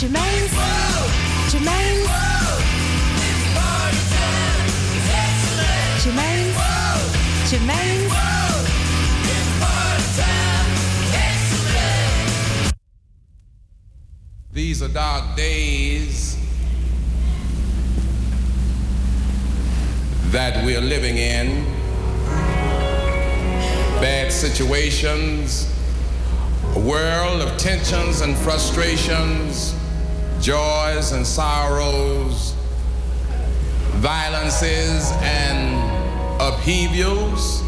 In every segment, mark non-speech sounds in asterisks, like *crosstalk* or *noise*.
Germaine's. Germaine's. Germaine's. Germaine's. These are dark days that we're living in. Bad situations, a world of tensions and frustrations, joys and sorrows, violences and upheavals.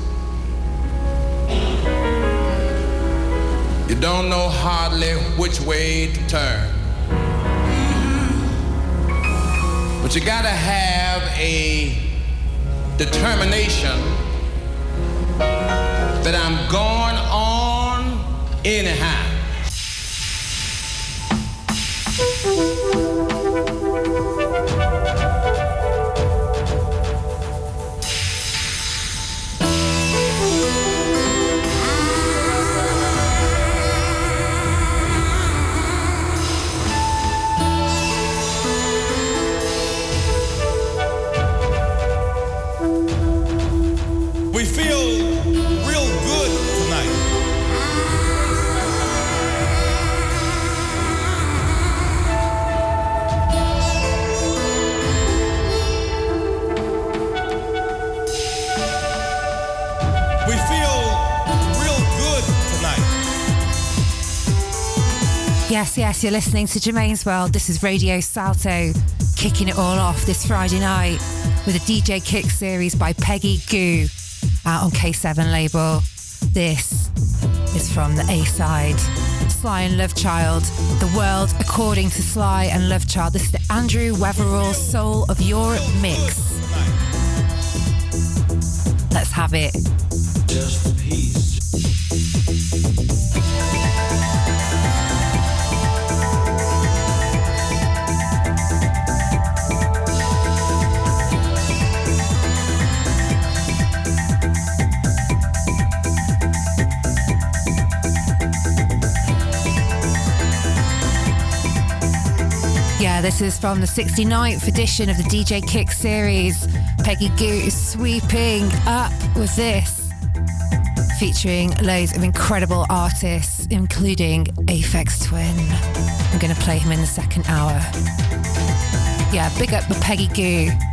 You don't know hardly which way to turn. But you gotta have a determination that I'm going on anyhow. We Yes, yes, you're listening to Germaine's World. This is Radio Salto, kicking it all off this Friday night with a DJ Kick series by Peggy Gou out on K7 label. This is from the A side. Sly and Love Child, The World According to Sly and Love Child. This is the Andrew Weatherall Soul of Europe mix. Let's have it. This is from the 69th edition of the DJ Kick series. Peggy Gou is sweeping up with this, featuring loads of incredible artists, including Aphex Twin. I'm going to play him in the second hour. Yeah, big up with Peggy Gou.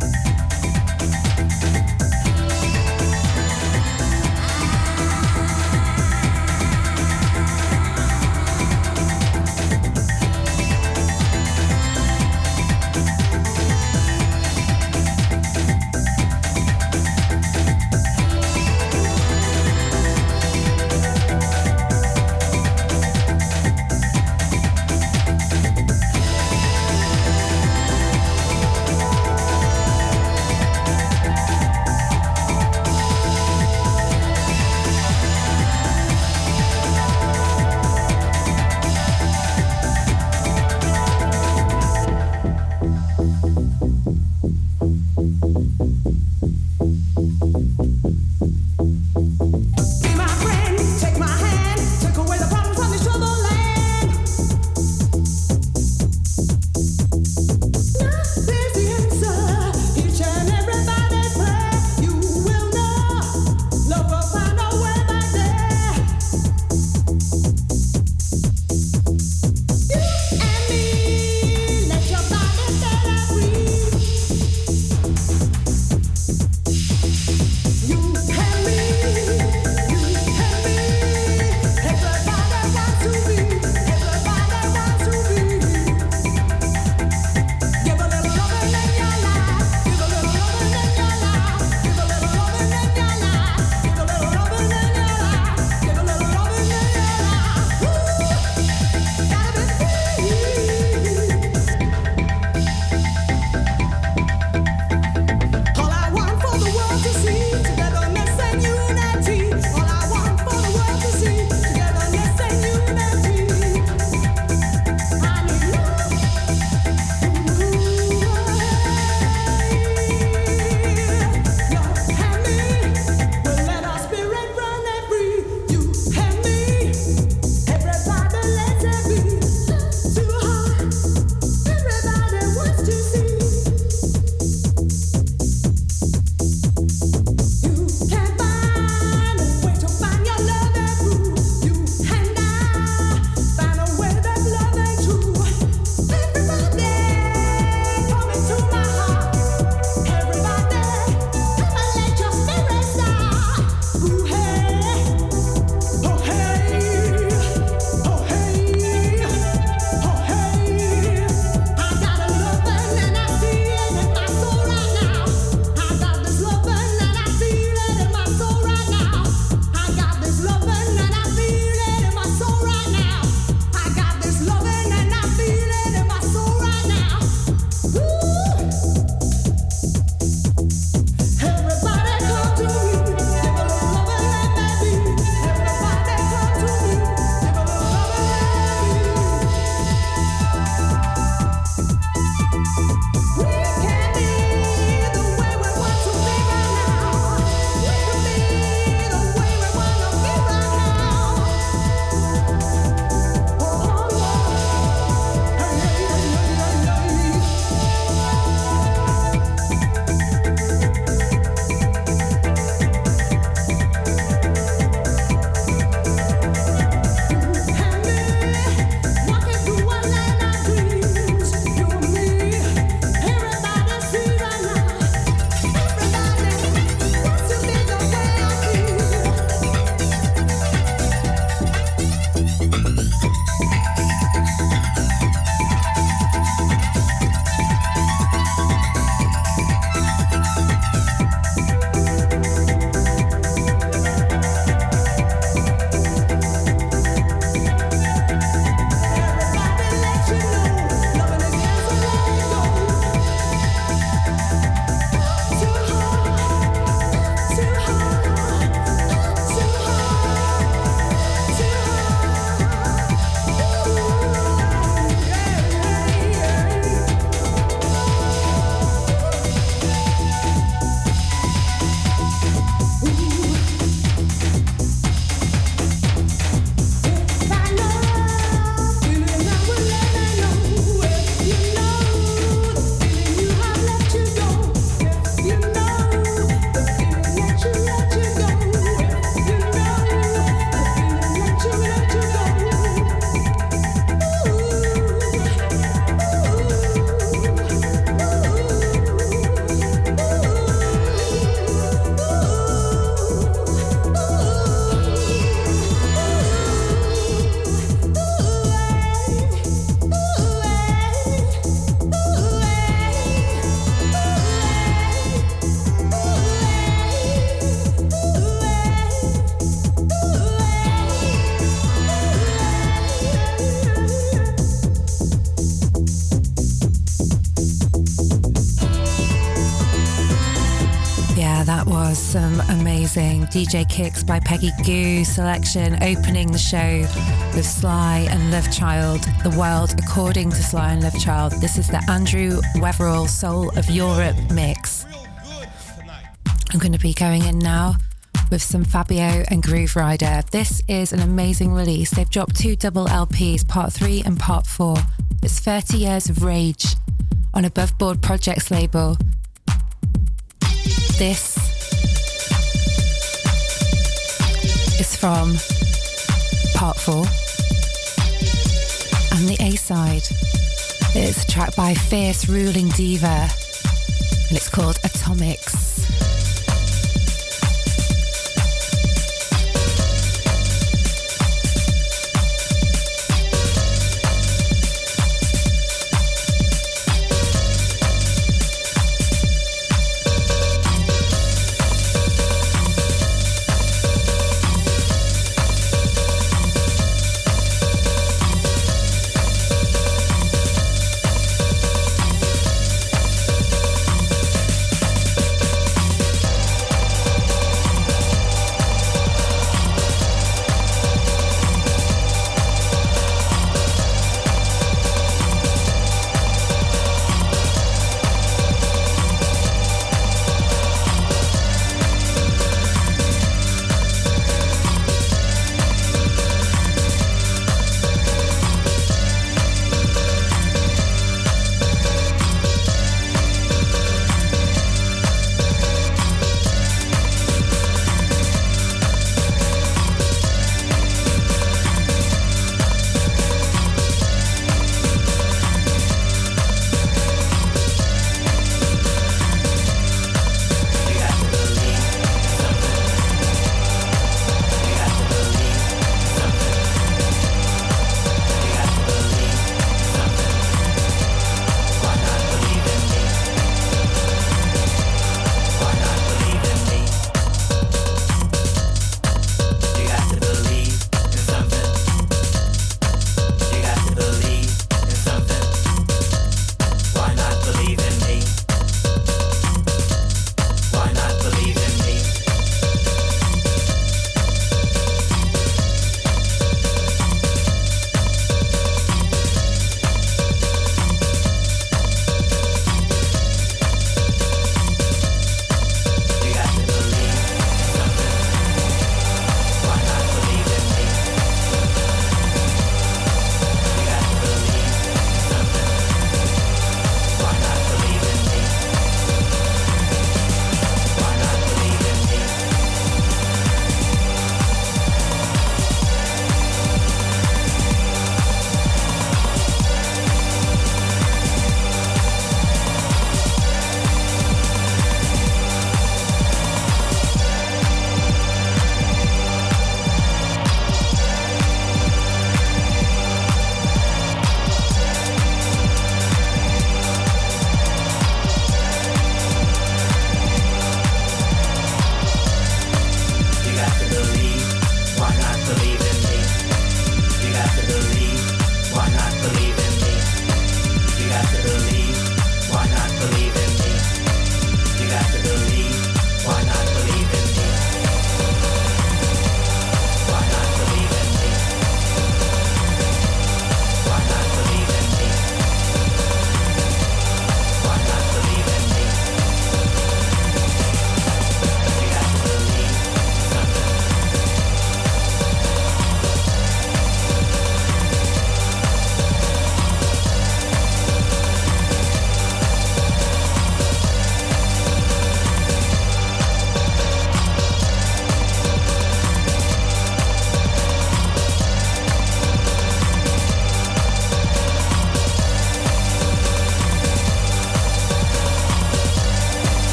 DJ kicks by Peggy Gou selection, opening the show with Sly and Love Child, The World According to Sly and Love Child. This is the Andrew Weatherall Soul of Europe mix. I'm going to be going in now with some Fabio and Grooverider. This is an amazing release. They've dropped two double LPs, part three and part four. It's 30 Years of Rage on Above Board Projects label. This from part four. And the A side is a track by Fierce Ruling Diva, and it's called Atomics.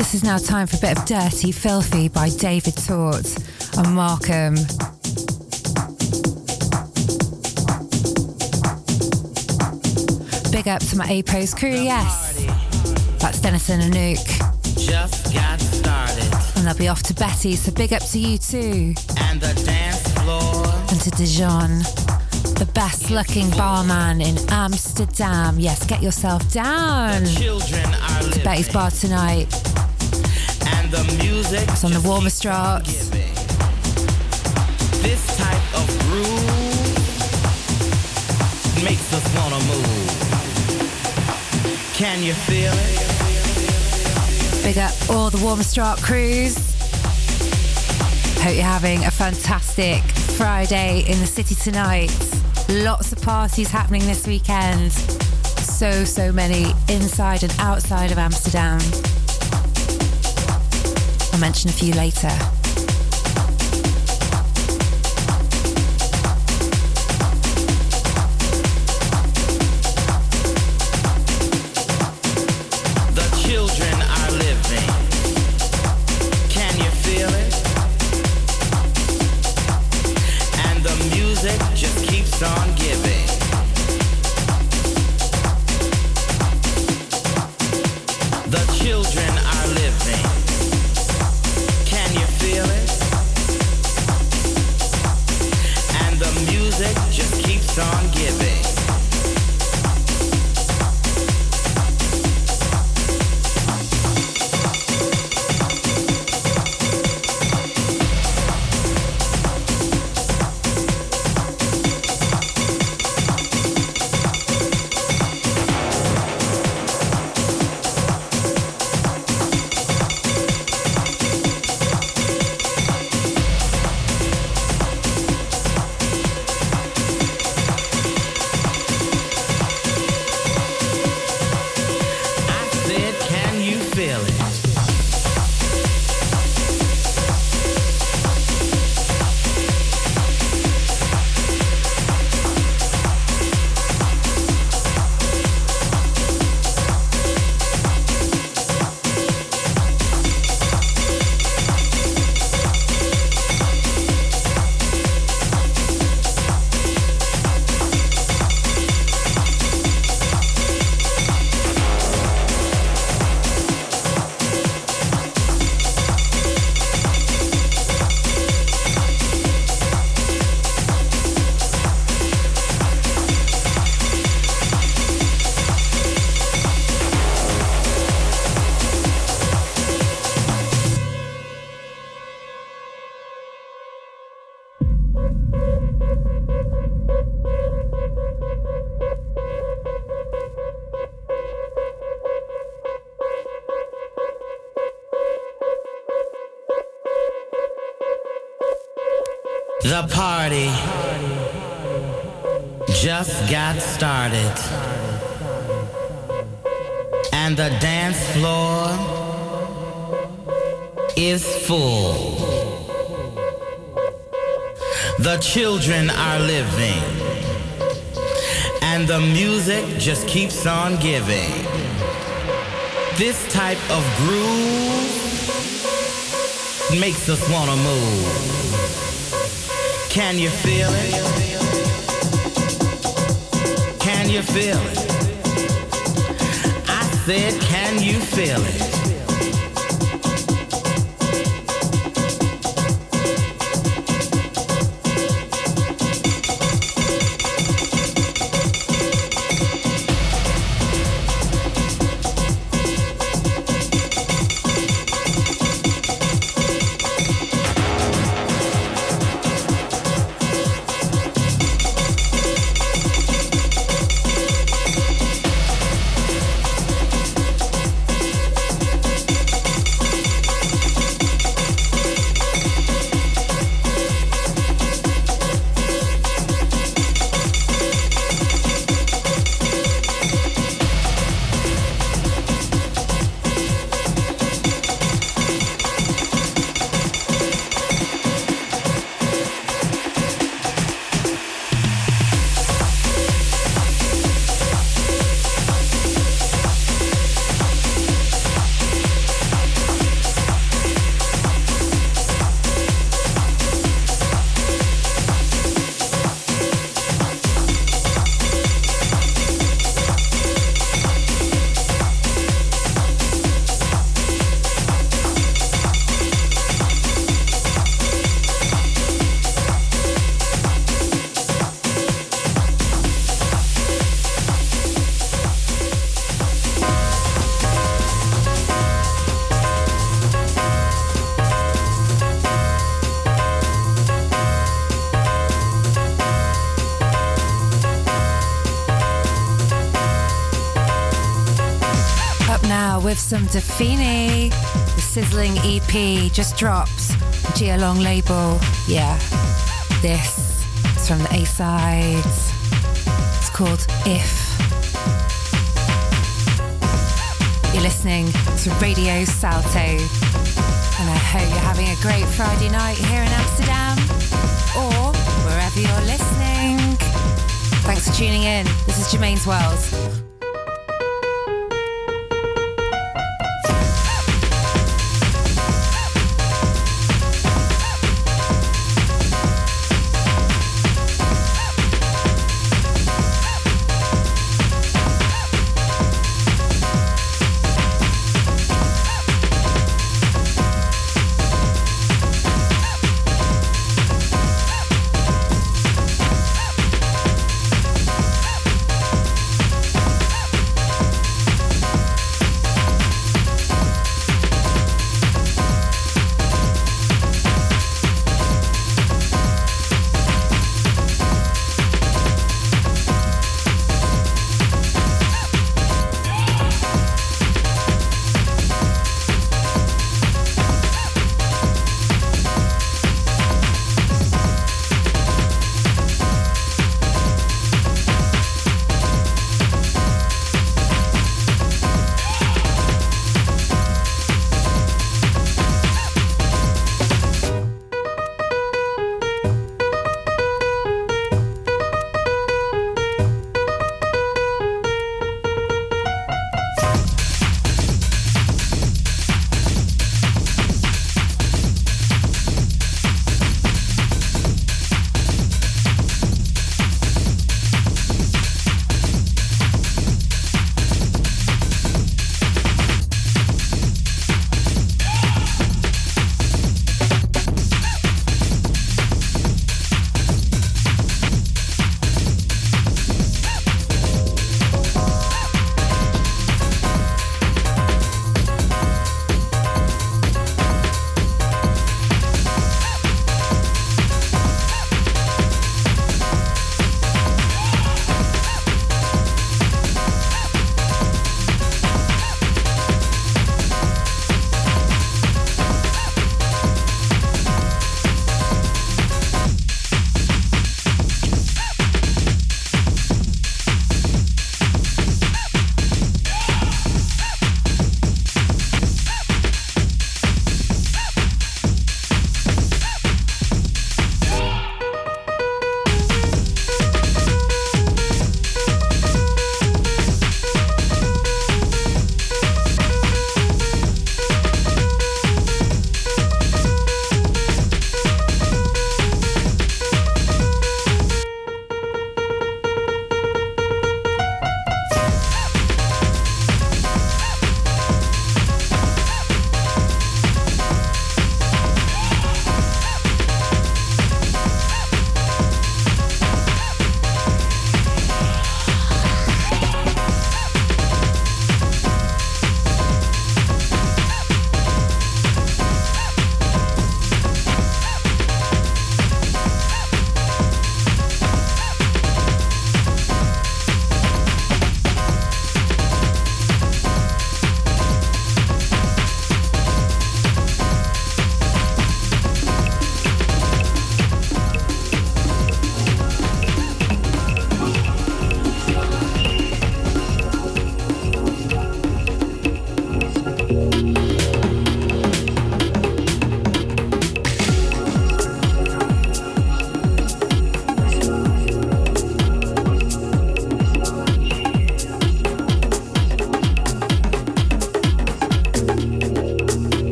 This is now time for a bit of Dirty Filthy by David Tort and Markham. big up to my A Pros crew, yes. That's Denison and Nuke. Just got started. And they'll be off to Betty, so big up to you too. And the dance floor. And to Dijon, the best looking barman in Amsterdam. Yes, get yourself down. The children are living. Betty's bar tonight. And the music. It's on the warmer strats. This type of groove makes us wanna move. Can you feel it? Big up all the Warmer Strat crews. Hope you're having a fantastic Friday in the city tonight. Lots of parties happening this weekend. So, so many inside and outside of Amsterdam. Mention a few later. Got started. And the dance floor is full. The children are living. And the music just keeps on giving. This type of groove makes us wanna move. Can you feel it? You feel it? I said, can you feel it? Some Defini. The sizzling EP just drops. Gia Long label. Yeah. This is from the A side. It's called If. You're listening to Radio Salto. And I hope you're having a great Friday night here in Amsterdam or wherever you're listening. Thanks for tuning in. This is Germaine's World.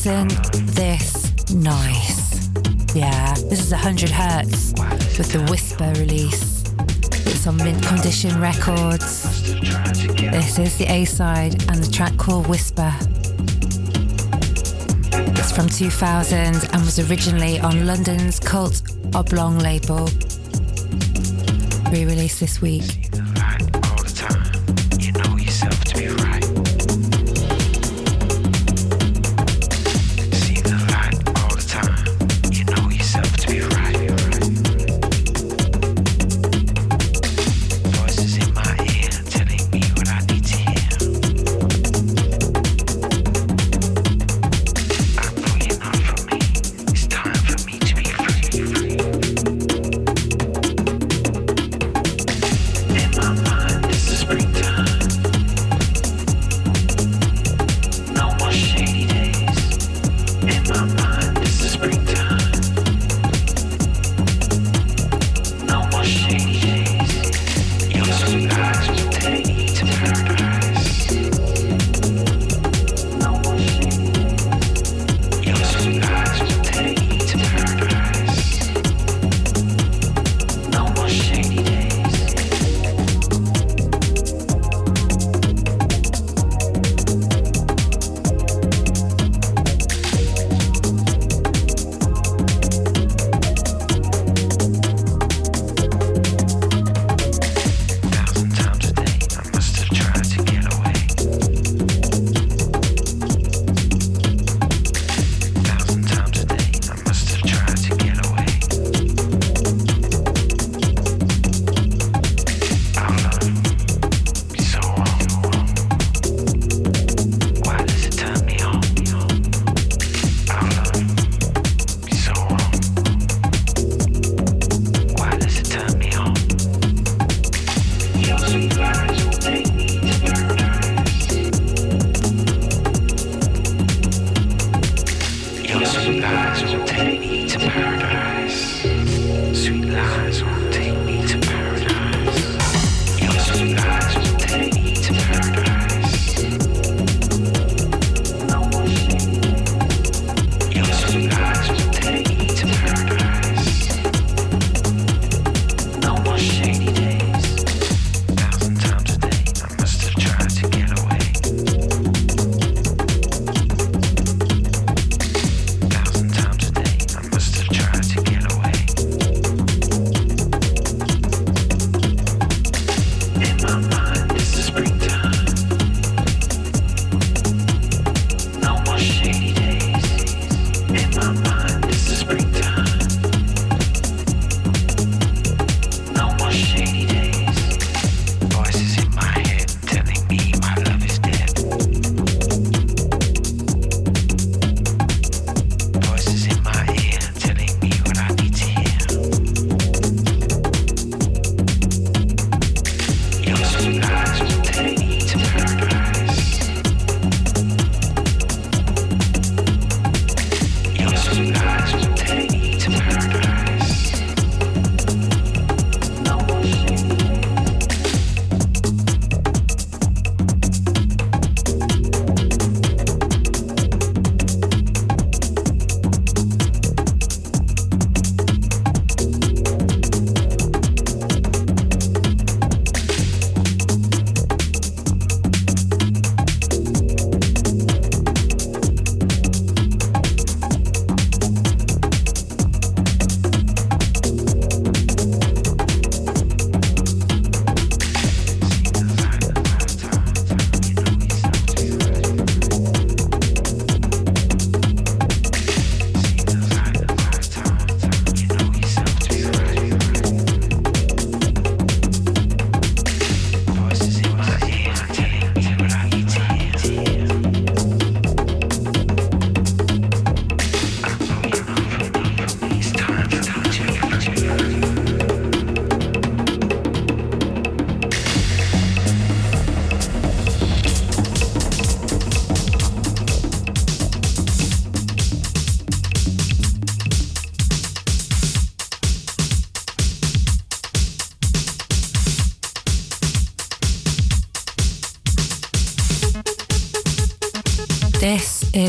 Isn't this nice? Yeah, this is 100 Hertz with the Whisper release. It's on Mint Condition Records. This is the A side and the track called Whisper. It's from 2000 and was originally on London's Cult Oblong label. Re released this week.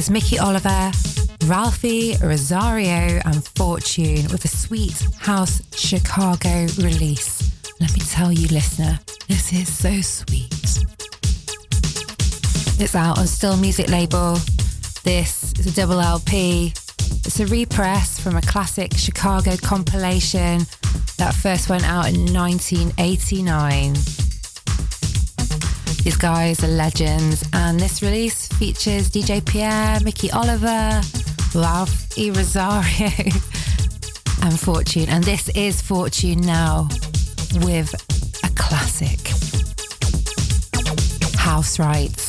is Mickey Oliver, Ralphie, Rosario, and Fortune with a Sweet House Chicago release. Let me tell you, listener, this is so sweet. It's out on Still Music label. This is a double LP. It's a repress from a classic Chicago compilation that first went out in 1989. These guys are legends, and this release features DJ Pierre, Mickey Oliver, Ralph E. Rosario, *laughs* and Fortune. And this is Fortune Now with a classic House right.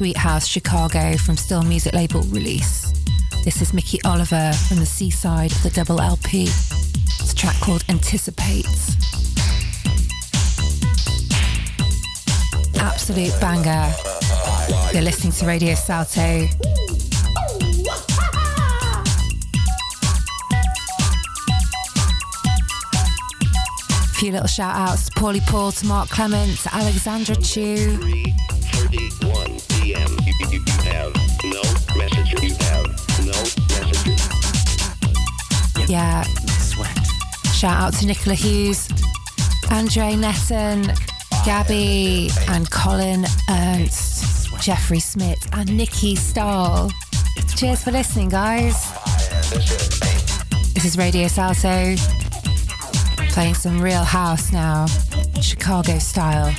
Sweet House Chicago from Still Music label release. This is Mickey Oliver from the C side of the double LP. It's a track called Anticipates. Absolute banger. You're listening to Radio Salto. Few little shout outs to Paulie Paul, to Mark Clement, to Alexandra Chu, yeah. Shout out to Nicola Hughes, Andre Netton, Gabby, and Colin Ernst, Jeffrey Smith, and Nikki Stahl. Cheers for listening, guys. This is Radio Salto, playing some real house now, Chicago style.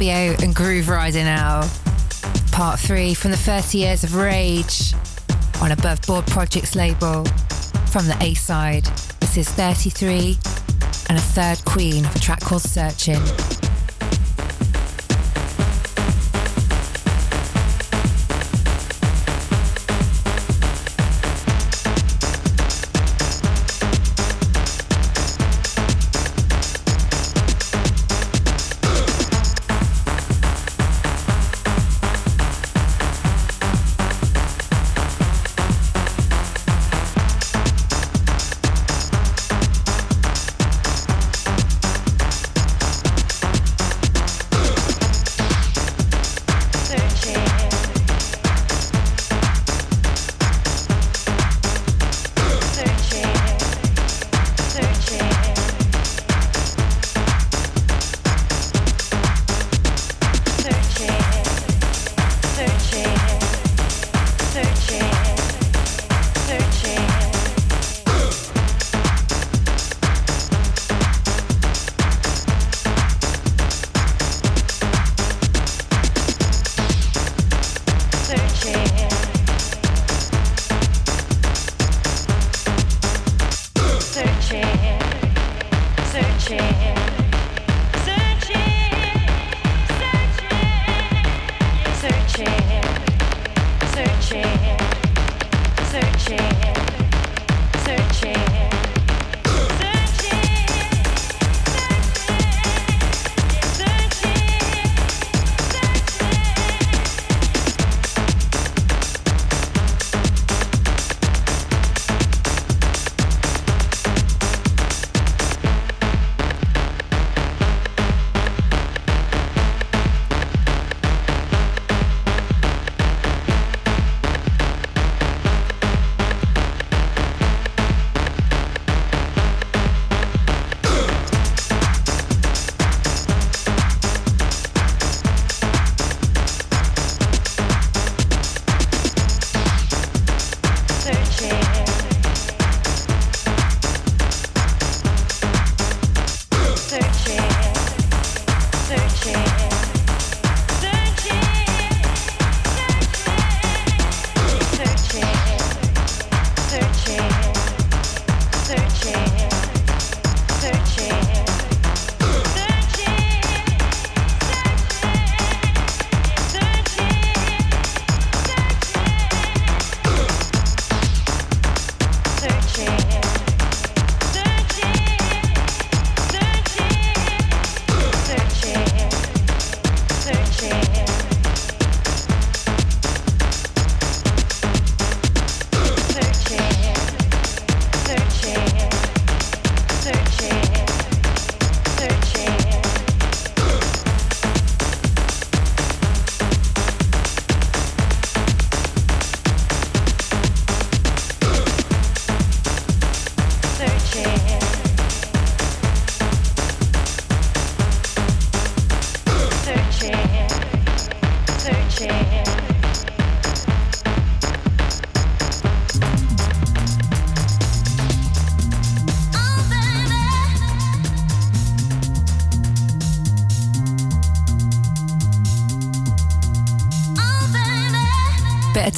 Fabio and Grooverider now. Part three from the 30 Years of Rage on Above Board Projects label from the A side. This is 33 and a third queen of a track called Searching.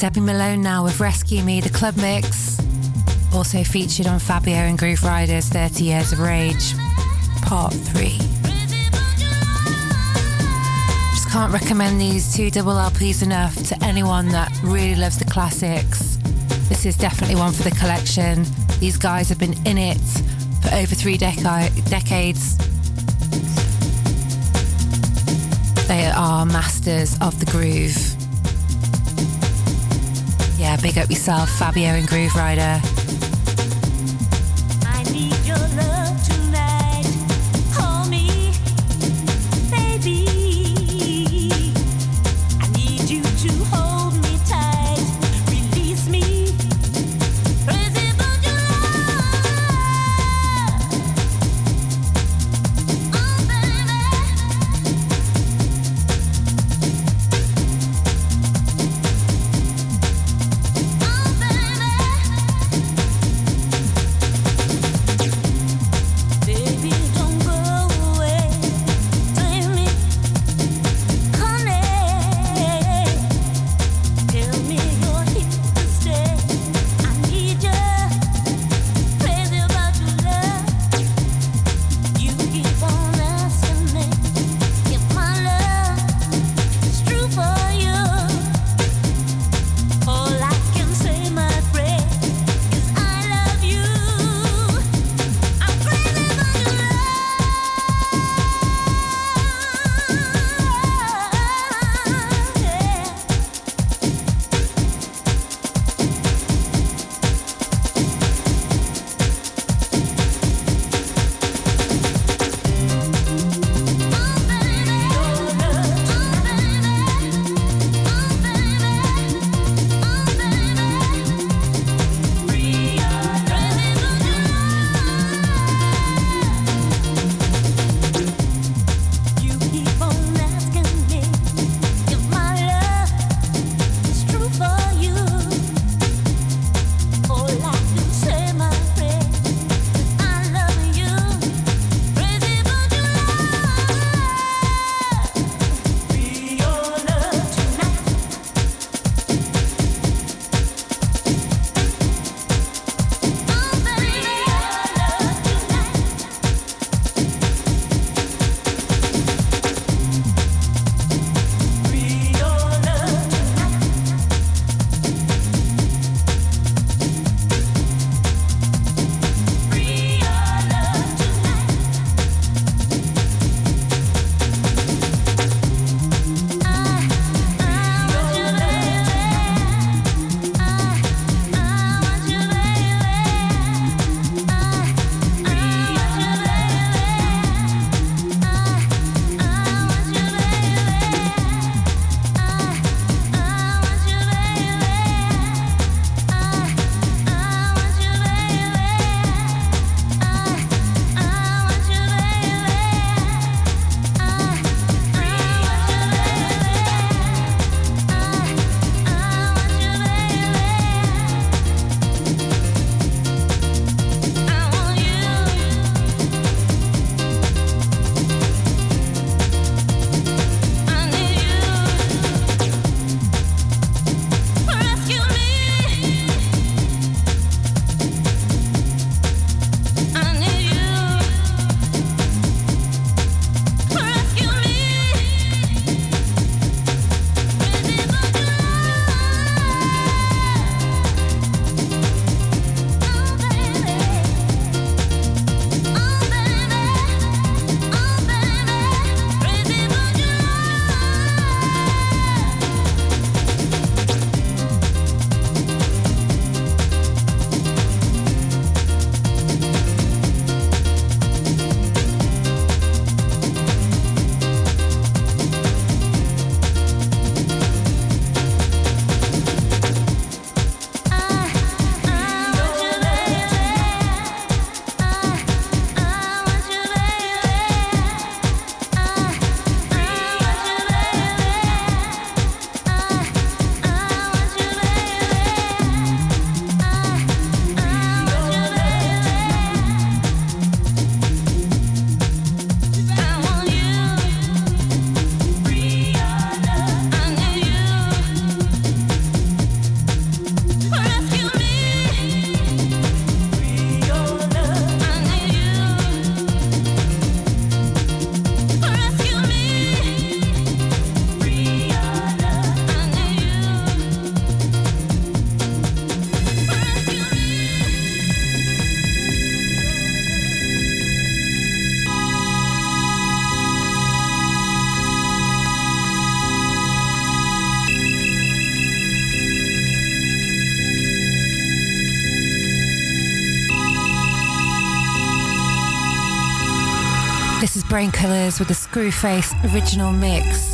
Debbie Malone now with Rescue Me, the club mix. Also featured on Fabio and Grooveriders 30 Years of Rage, Part 3. Just can't recommend these two double LPs enough to anyone that really loves the classics. This is definitely one for the collection. These guys have been in it for over three deca- decades. They are masters of the groove. Big up yourself, Fabio and Grooverider. Brainkillers with the Screwface original mix.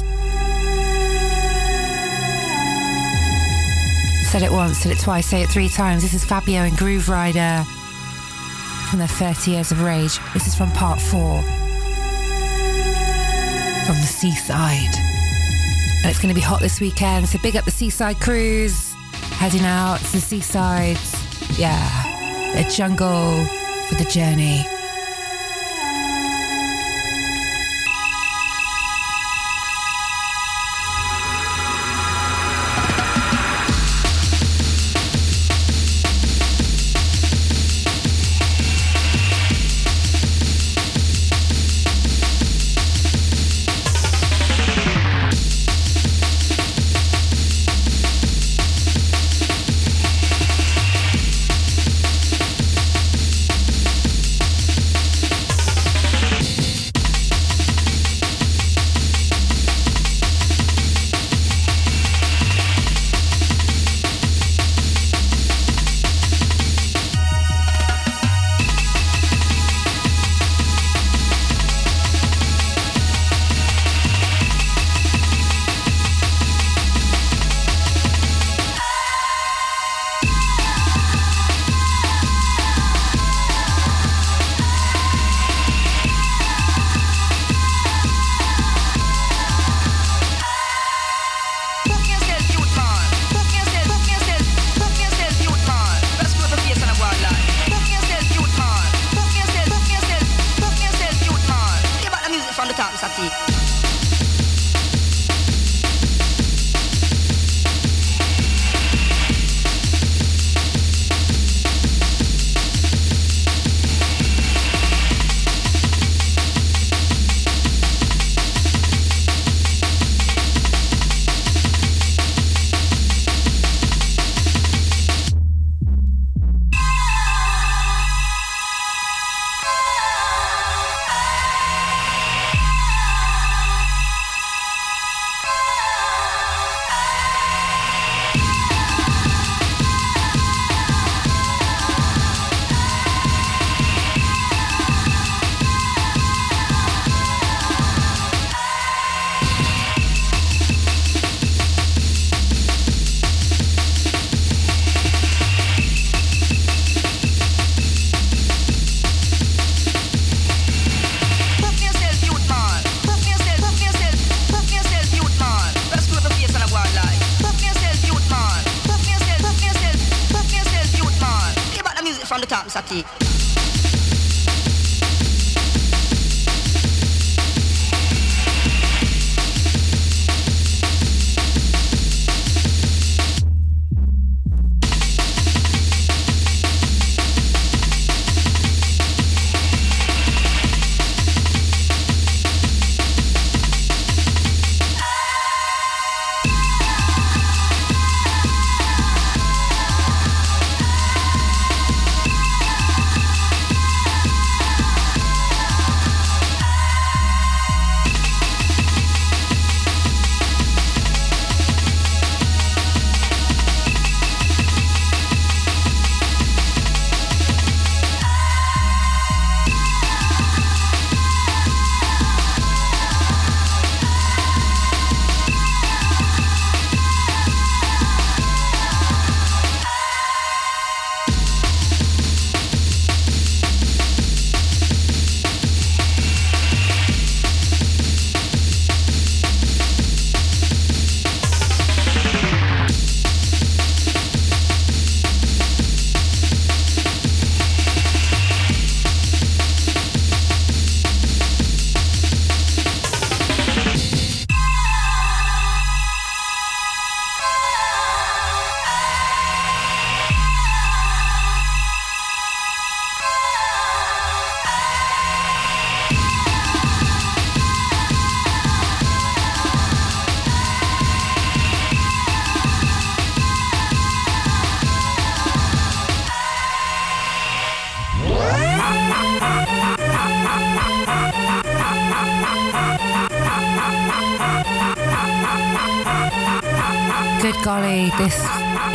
Said it once, said it twice, say it three times. This is Fabio and Grooverider from their 30 Years of Rage. This is from part four. From the seaside. And it's going to be hot this weekend, so big up the seaside cruise. Heading out to the seasides. Yeah, a jungle for the journey.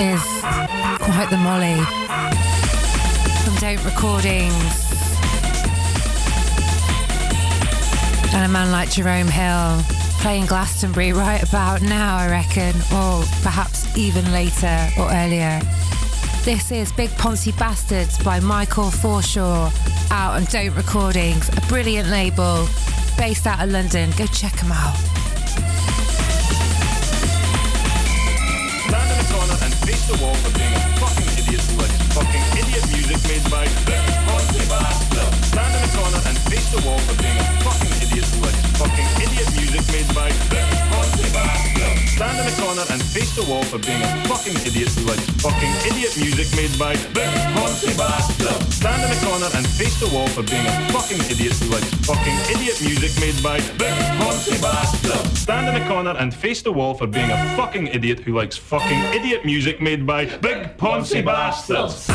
Is quite the molly. From Don't Recordings. And a man like Jerome Hill playing Glastonbury right about now, I reckon, or perhaps even later or earlier. This is Big Poncy Bastards by Michael Forshaw out on Don't Recordings, a brilliant label based out of London. Go check them out. The wall for being fucking fucking music made by Stand in the corner and face the wall for being a fucking idiot fucking idiot music made by. Stand in the corner and face the wall for being a fucking idiot who likes fucking idiot music made by the Ponzi Bastard. Stand in the corner and face the wall for being a fucking idiot who likes fucking idiot music made by the Ponzi Bastard. Stand in the corner and face the wall for being a fucking idiot who likes fucking idiot music made by big Ponzi bastards.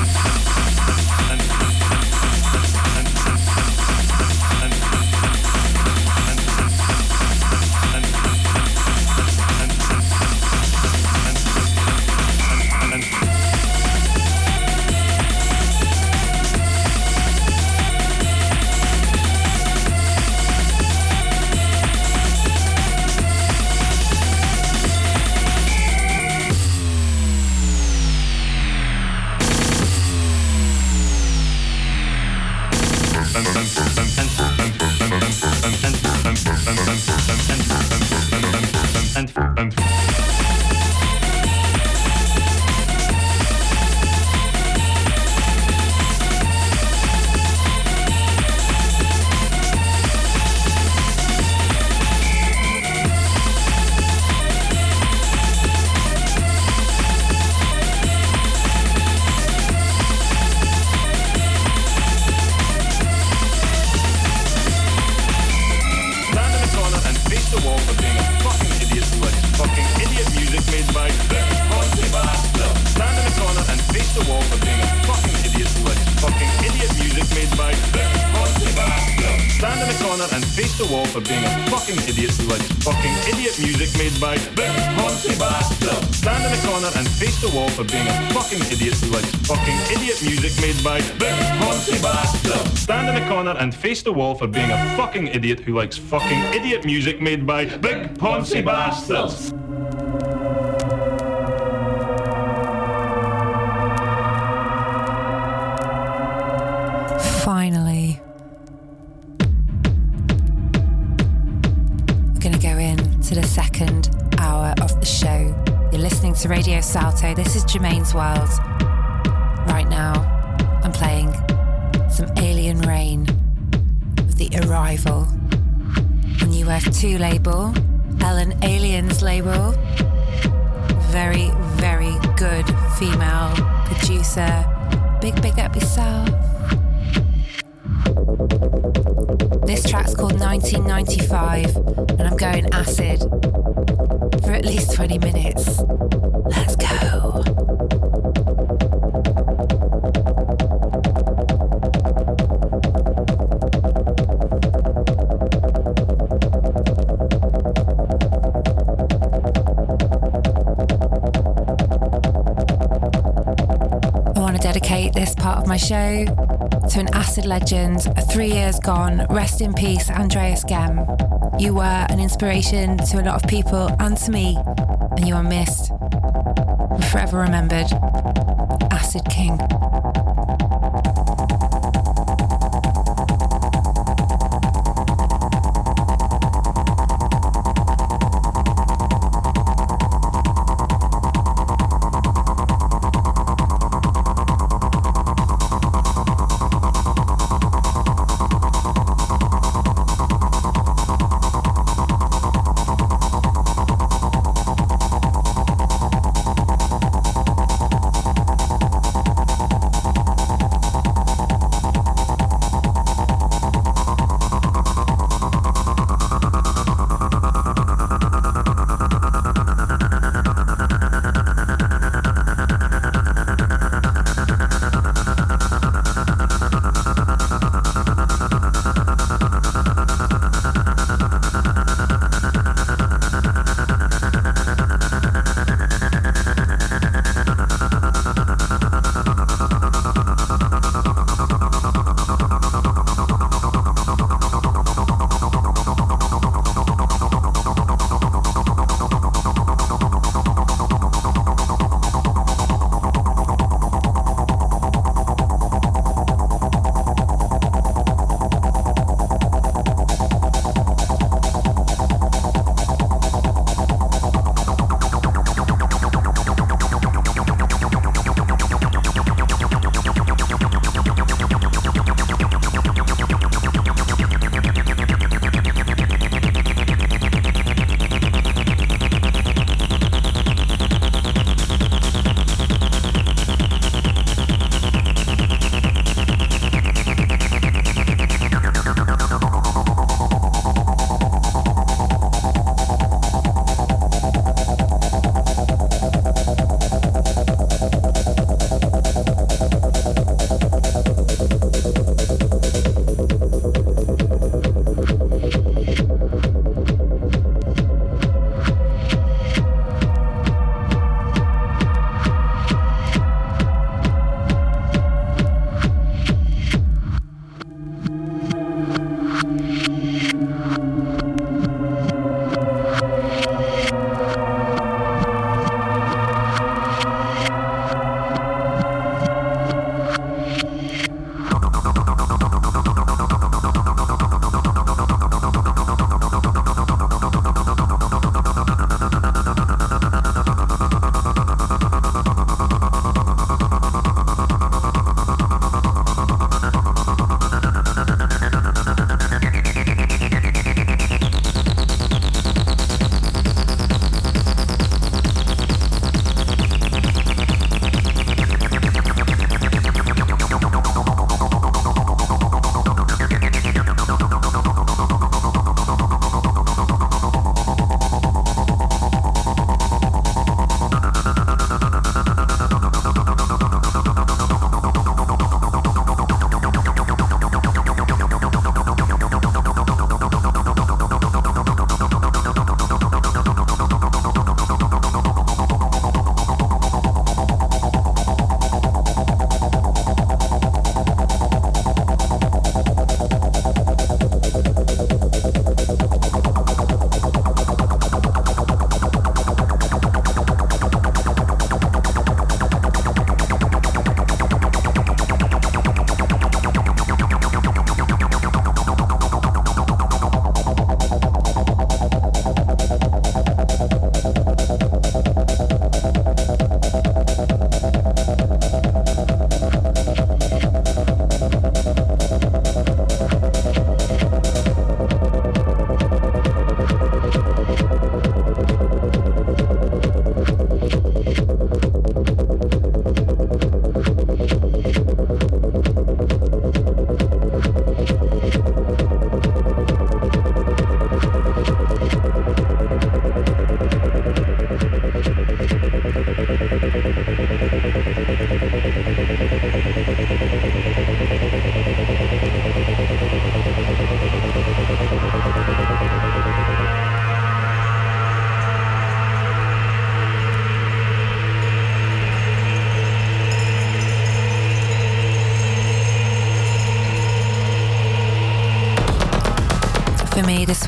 Face the wall for being a fucking idiot who likes fucking idiot music made by big Ponzi bastards. UF2 label, Ellen Allien's label. Very, very good female producer. Big, big up yourself. This track's called 1995, and I'm going acid for at least 20 minutes. Show to an acid legend, three years gone. Rest in peace, Andreas Gehm. You were an inspiration to a lot of people and to me, and you are missed forever remembered. Acid King.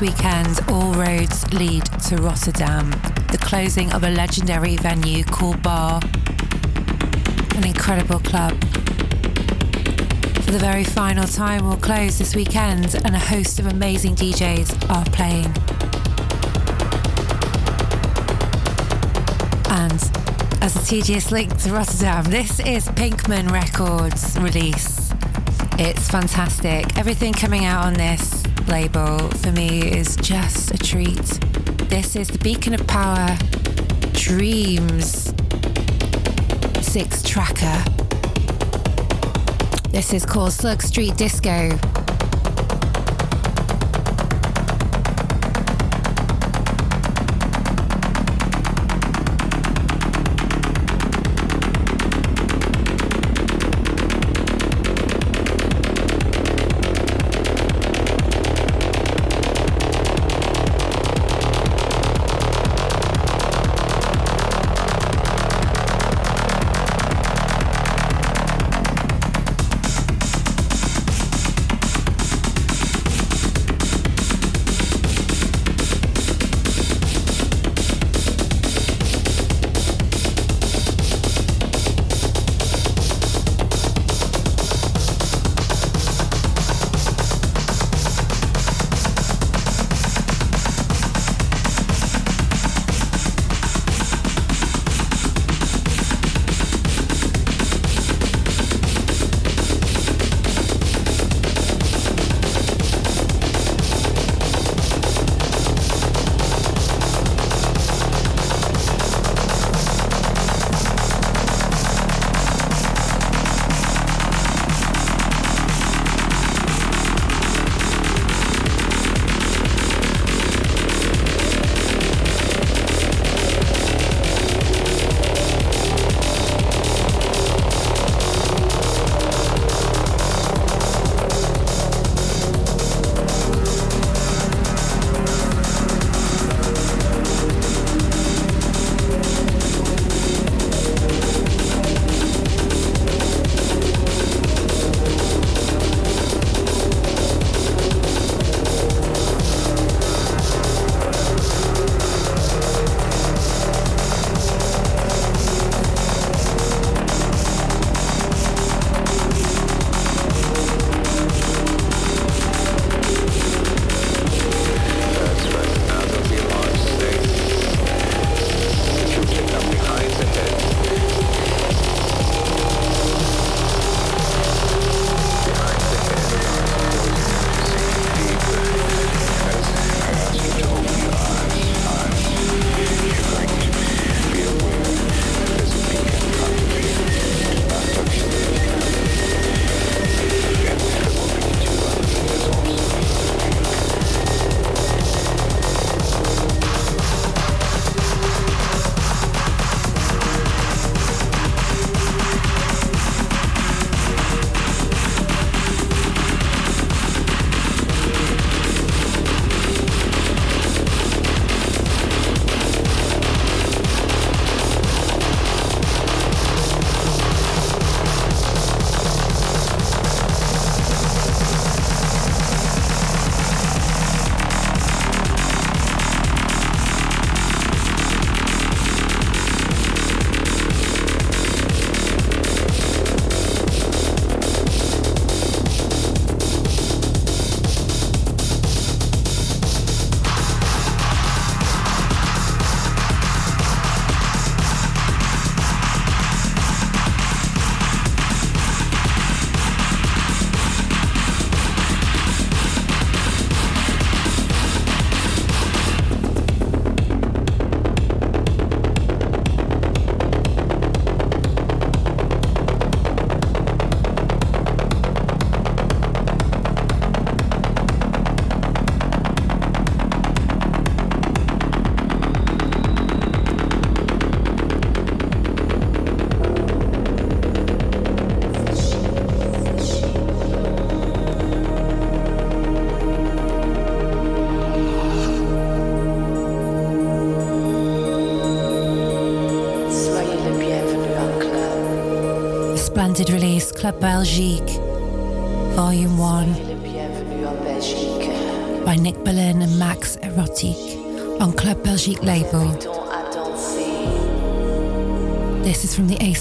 Weekend, all roads lead to Rotterdam, the closing of a legendary venue called Bar, an incredible club. For the very final time, we'll close this weekend, and a host of amazing DJs are playing. And as a tedious link to Rotterdam, this is Pinkman Records release. It's fantastic. Everything coming out on this label for me is just a treat. This is the Beacon of Power Dreams six tracker. This is called Slug Street Disco.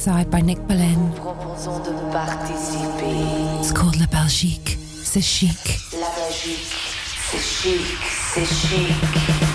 Is from the A side by Nick. It's called La Belgique. C'est chic. La Belgique, c'est chic, c'est chic.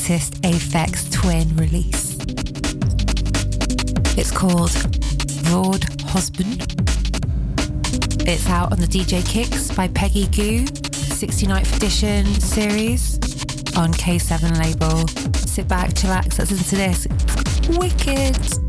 Latest Aphex Twin release. It's called Broad Husband. It's out on the DJ Kicks by Peggy Gou, 69th edition series on K7 label. Sit back, chillax, let's listen to this. It's wicked.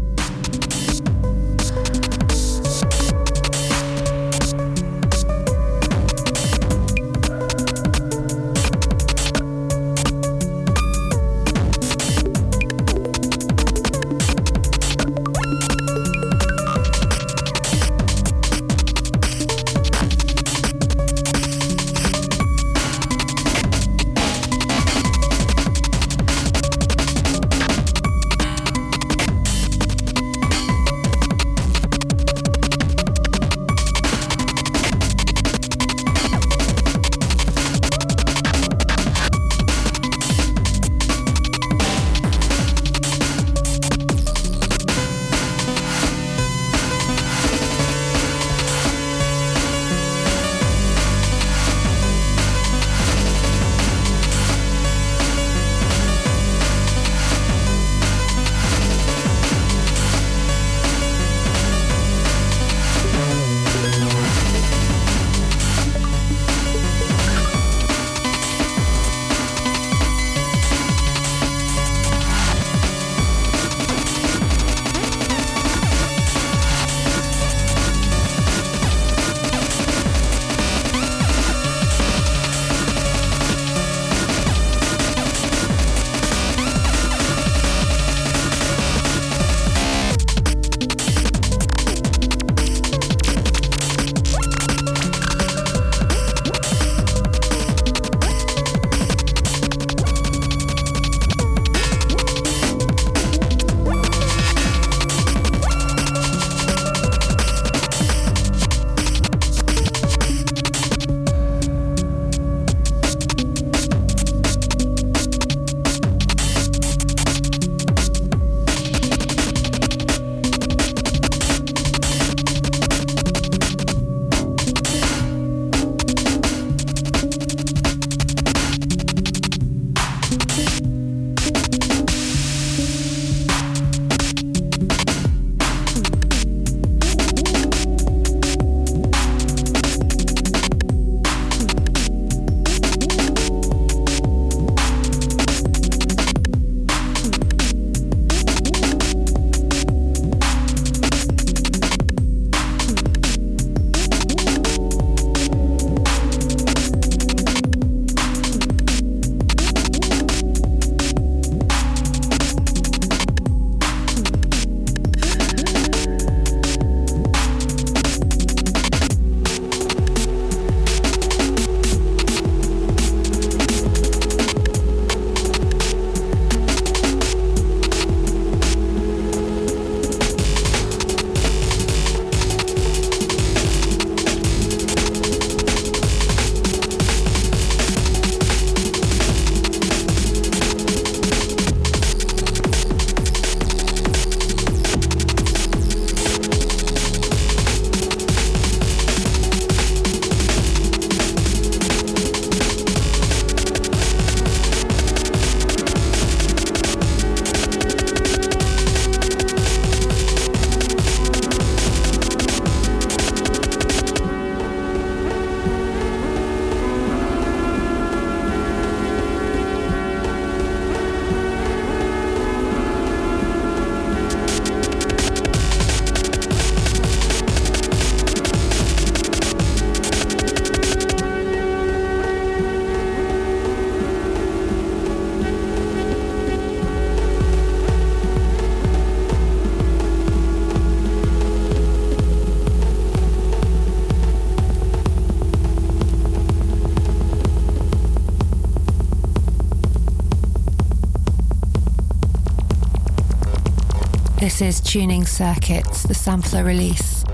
Tuning Circuits, the sampler release,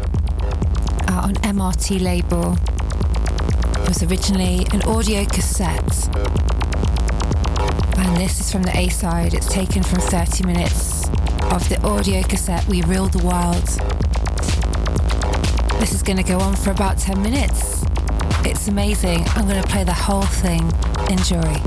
out on MRT label. It was originally an audio cassette. And this is from the A side. It's taken from 30 minutes of the audio cassette We Rule the World. This is going to go on for about 10 minutes. It's amazing. I'm going to play the whole thing. Enjoy.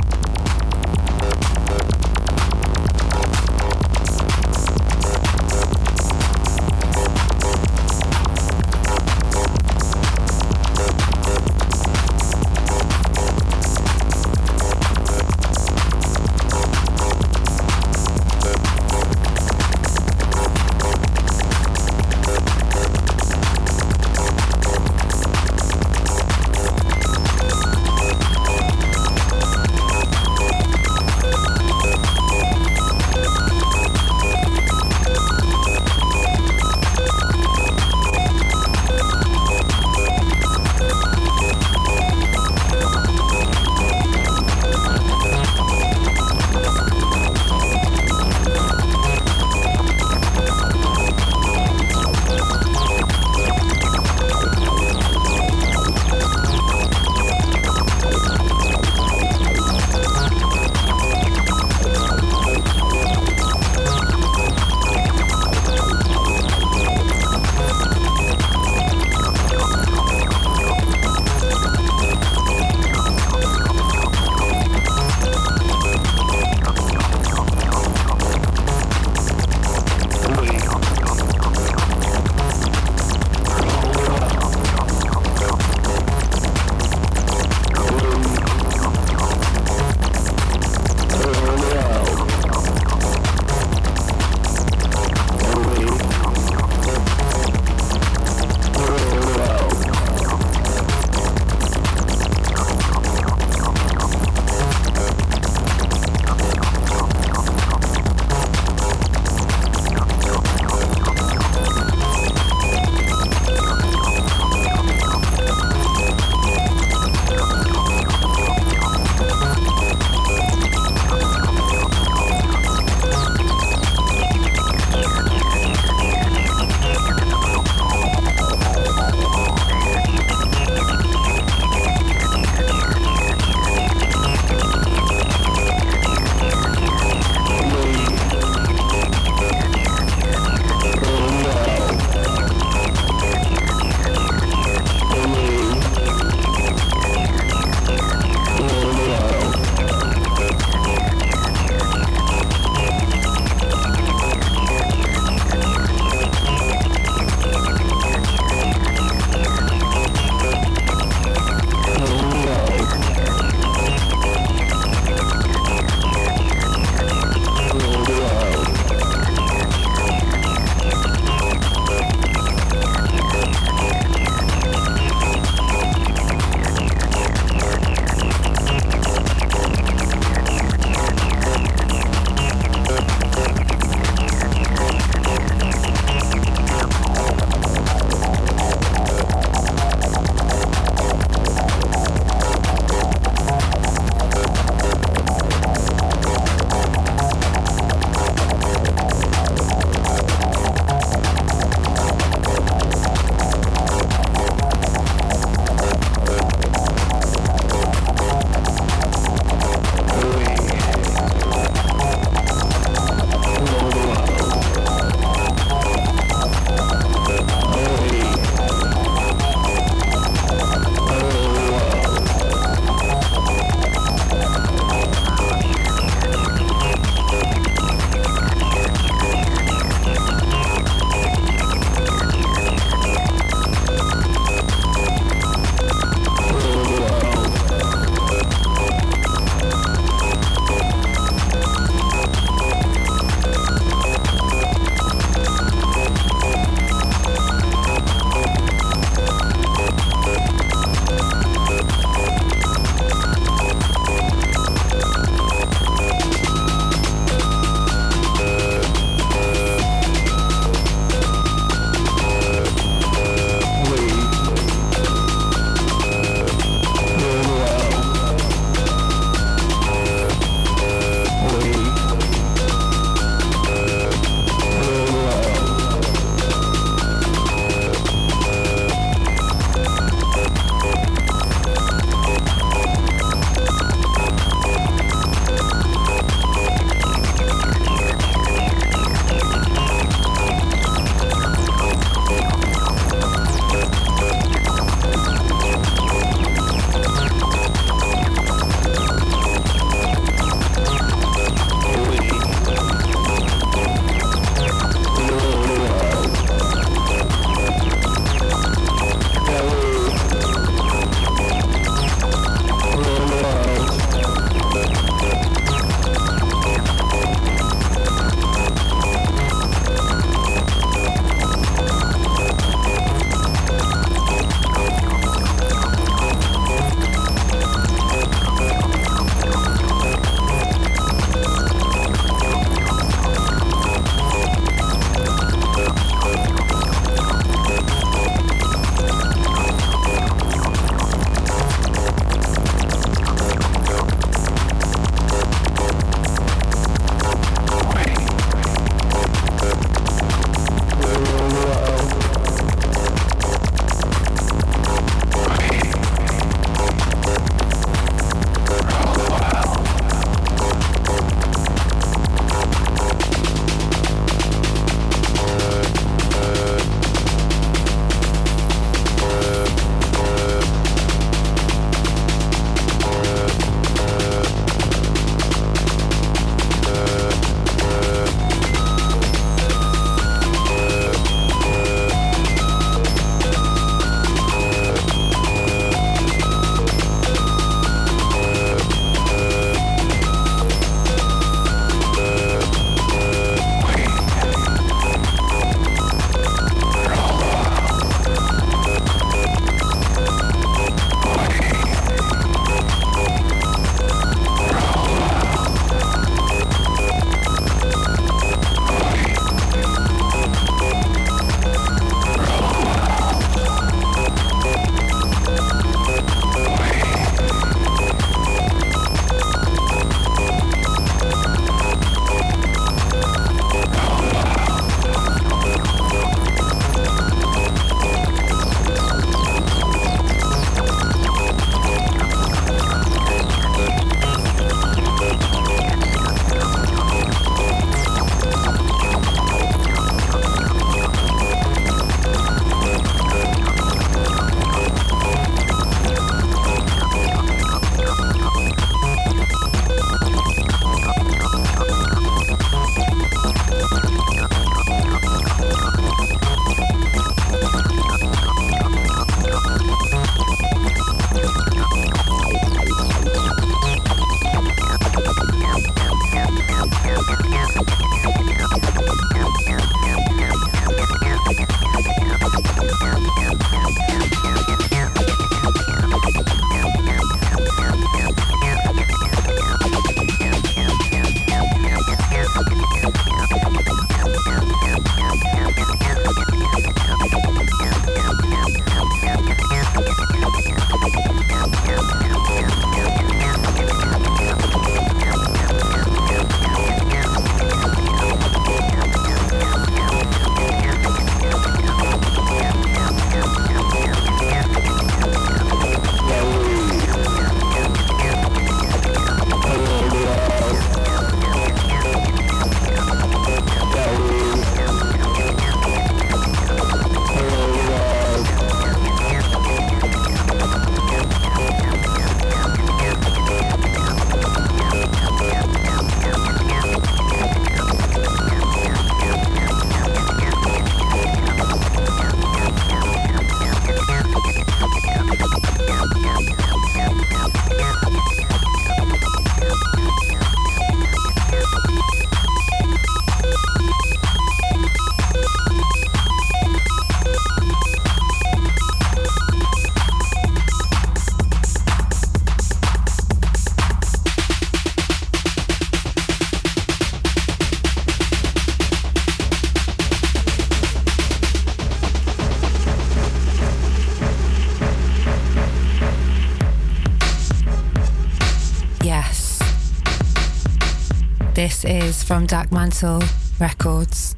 This is from Dark Mantle Records,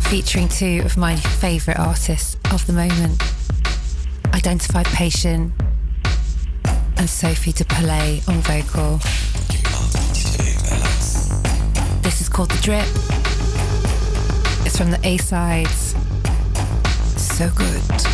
featuring two of my favourite artists of the moment Identified Patient and Sophie de Palais on vocal. This is called The Drip. It's from the A sides. So good.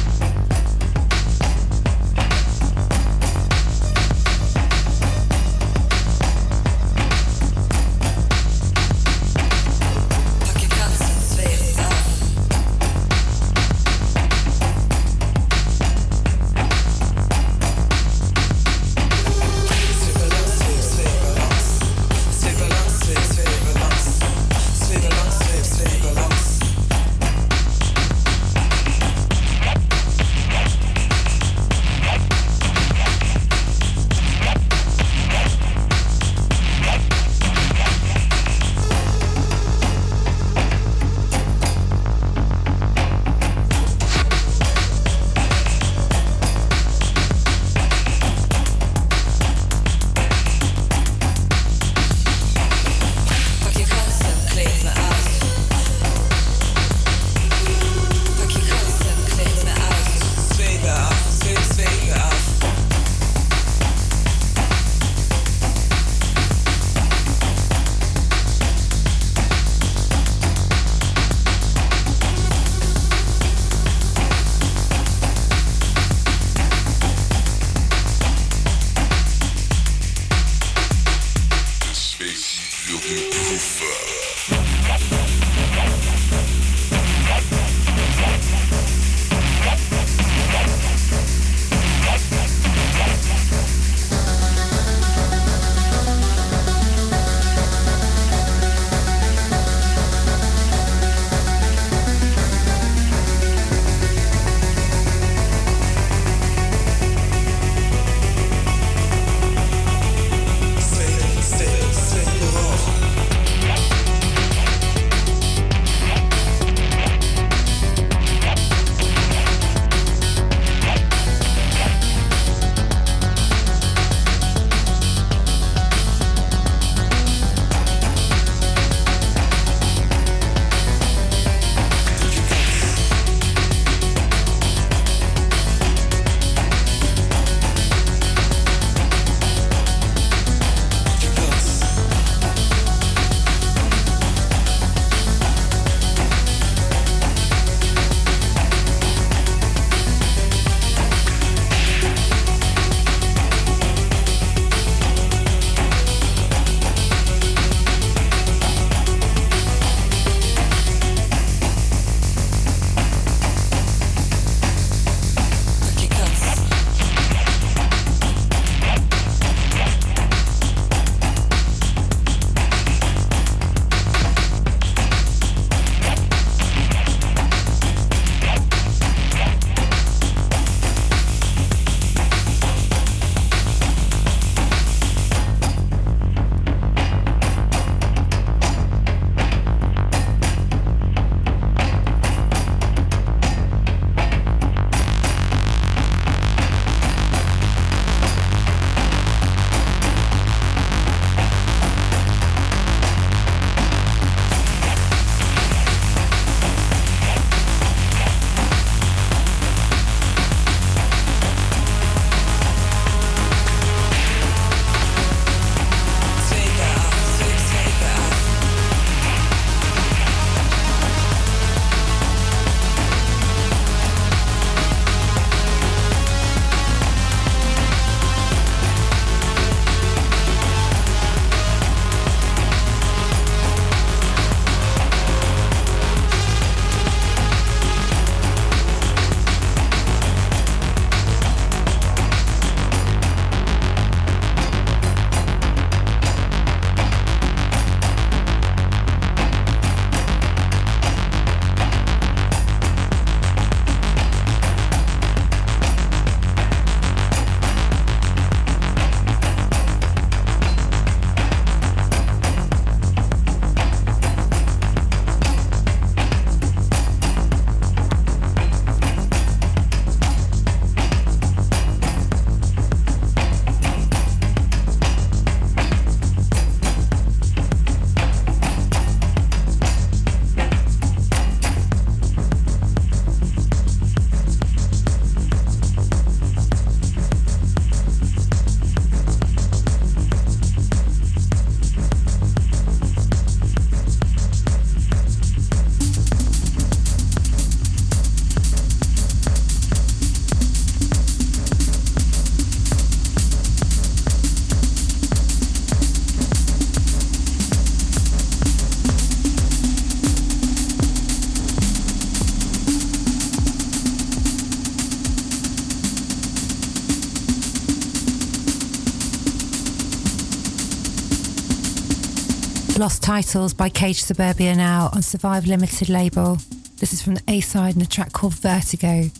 Lost Titles by Cage Suburbia now on Survive Limited label. This is from the A side and a track called Vertigo.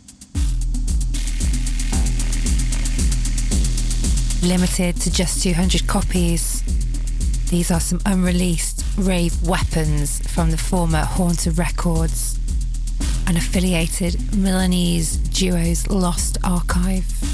Limited to just 200 copies. These are some unreleased rave weapons from the former Haunted Records, and affiliated Milanese duo's lost archive.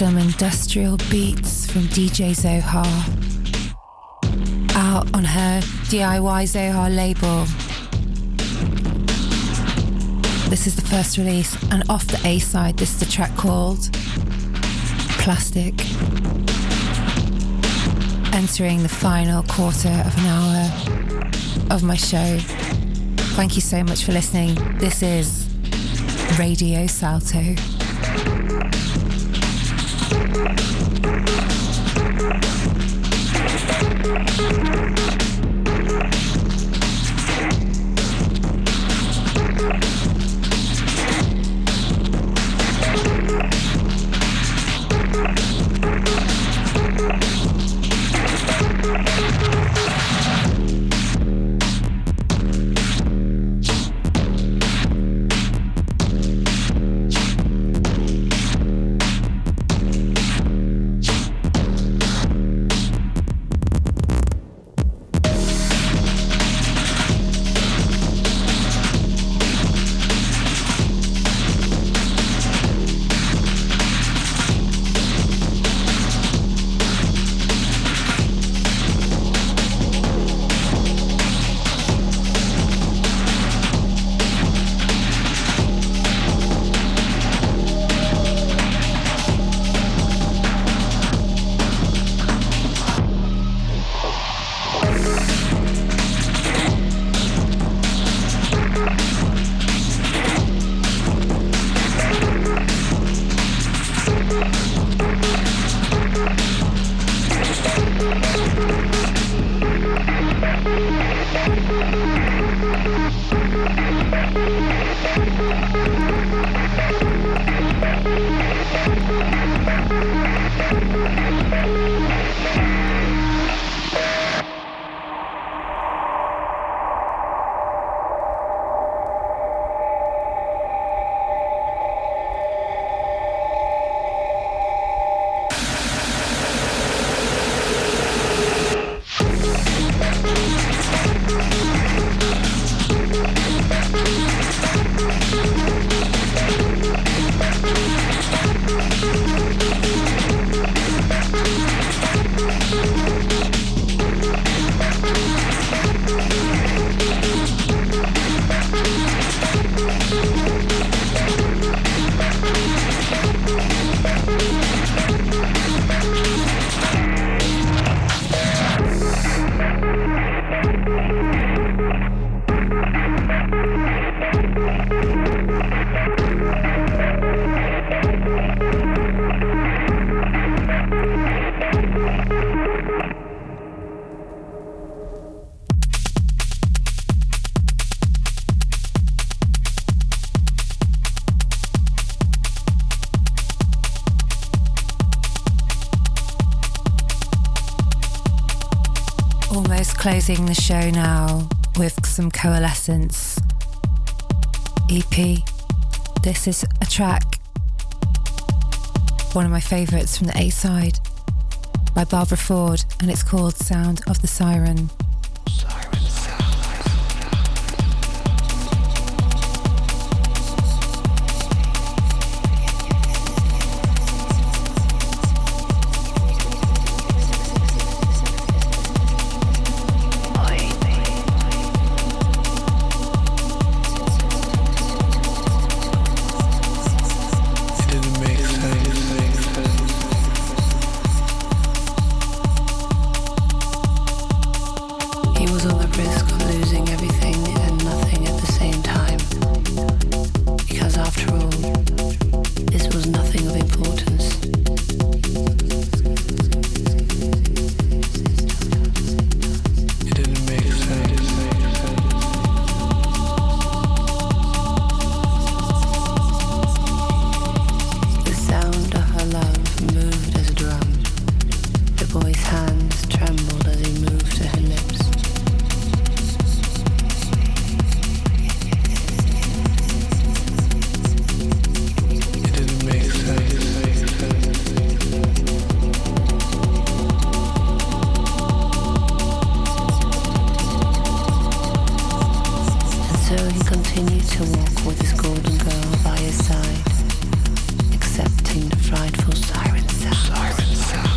Some industrial beats from DJ Zohar. Out on her DIY Zohar label. This is the first release, and off the A side, this is the track called Plastic. Entering the final quarter of an hour of my show. Thank you so much for listening. This is Radio Salto. The show now with some Coalescence EP. This is a track, one of my favourites from the A side by Barbara Ford, and it's called Sound of the Siren. So he continued to walk with his golden girl by his side, accepting the frightful siren sound. Siren sound.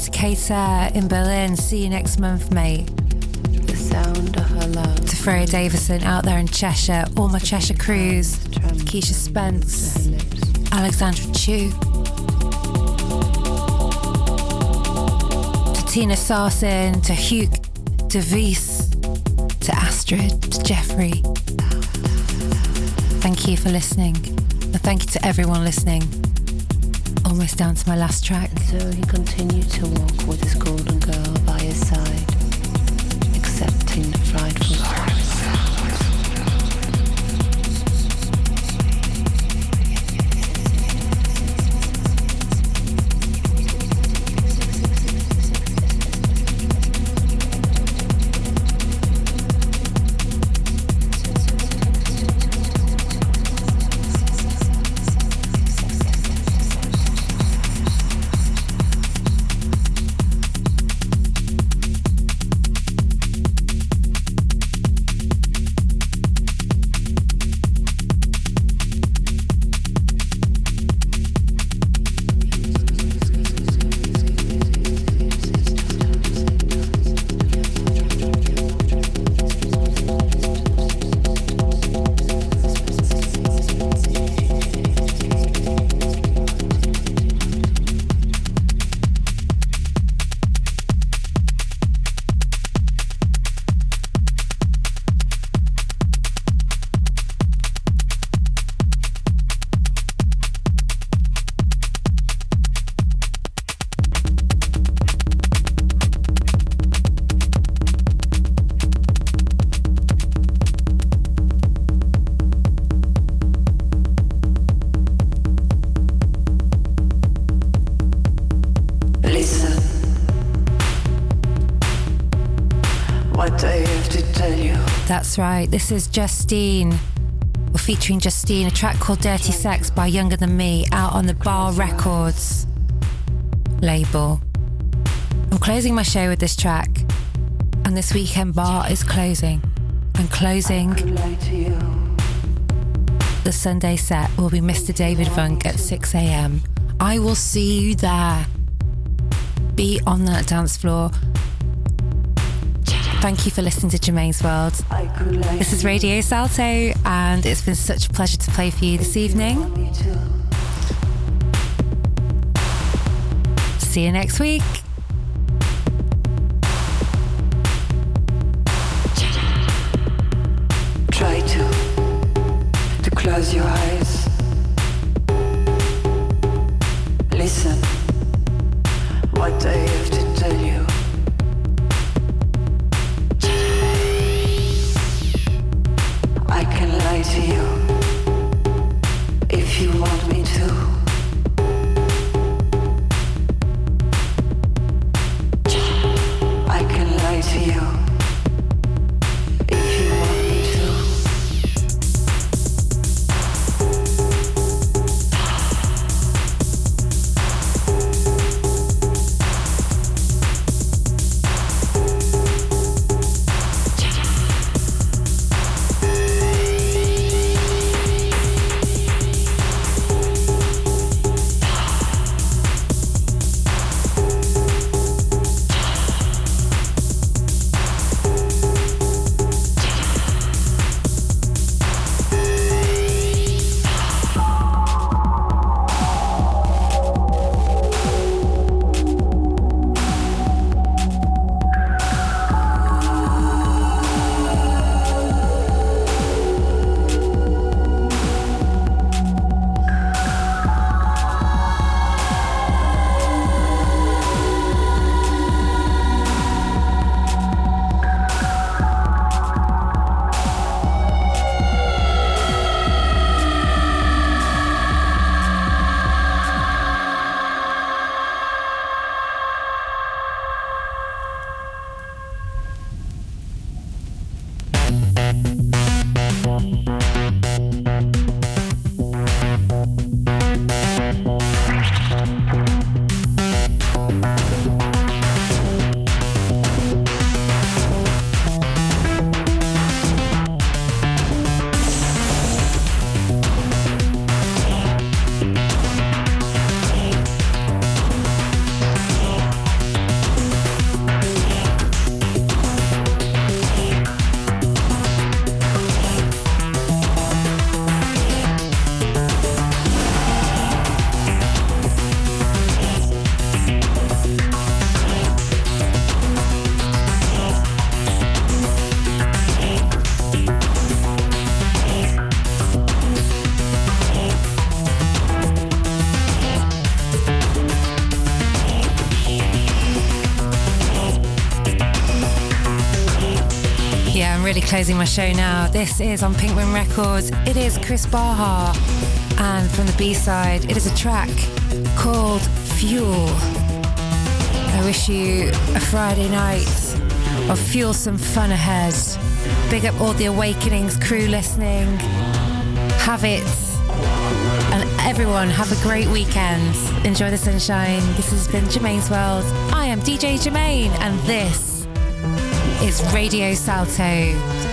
To Kater in Berlin. See you next month, mate. The sound of her love. To Freya Davison out there in Cheshire. All my Cheshire crews. Keisha Spence. Alexandra Chu. To Tina Sarson. To Hugh DeVries. To Astrid. To Jeffrey. Thank you for listening. And thank you to everyone listening. Almost down to my last track. So he continued to walk with his golden girl by his side, accepting the frightful That's right. This is Justine, or featuring Justine, a track called Dirty Sex by Younger Than Me, out on the Bar Records label. I'm closing my show with this track, and this weekend bar is closing. And closing the Sunday set will be Mr. David Funk at 6 a.m. I will see you there. Be on that dance floor. Thank you for listening to Germaine's World. This is Radio Salto, and it's been such a pleasure to play for you this evening. See you next week. Closing my show now. This is on Pink Room Records. It is Kris Baha. And from the B side, it is a track called Fuel. I wish you a Friday night of fuel some fun ahead. Big up all the Awakenings crew listening. Have it. And everyone, have a great weekend. Enjoy the sunshine. This has been Germaine's World. I am DJ Germaine, and this is Radio Salto.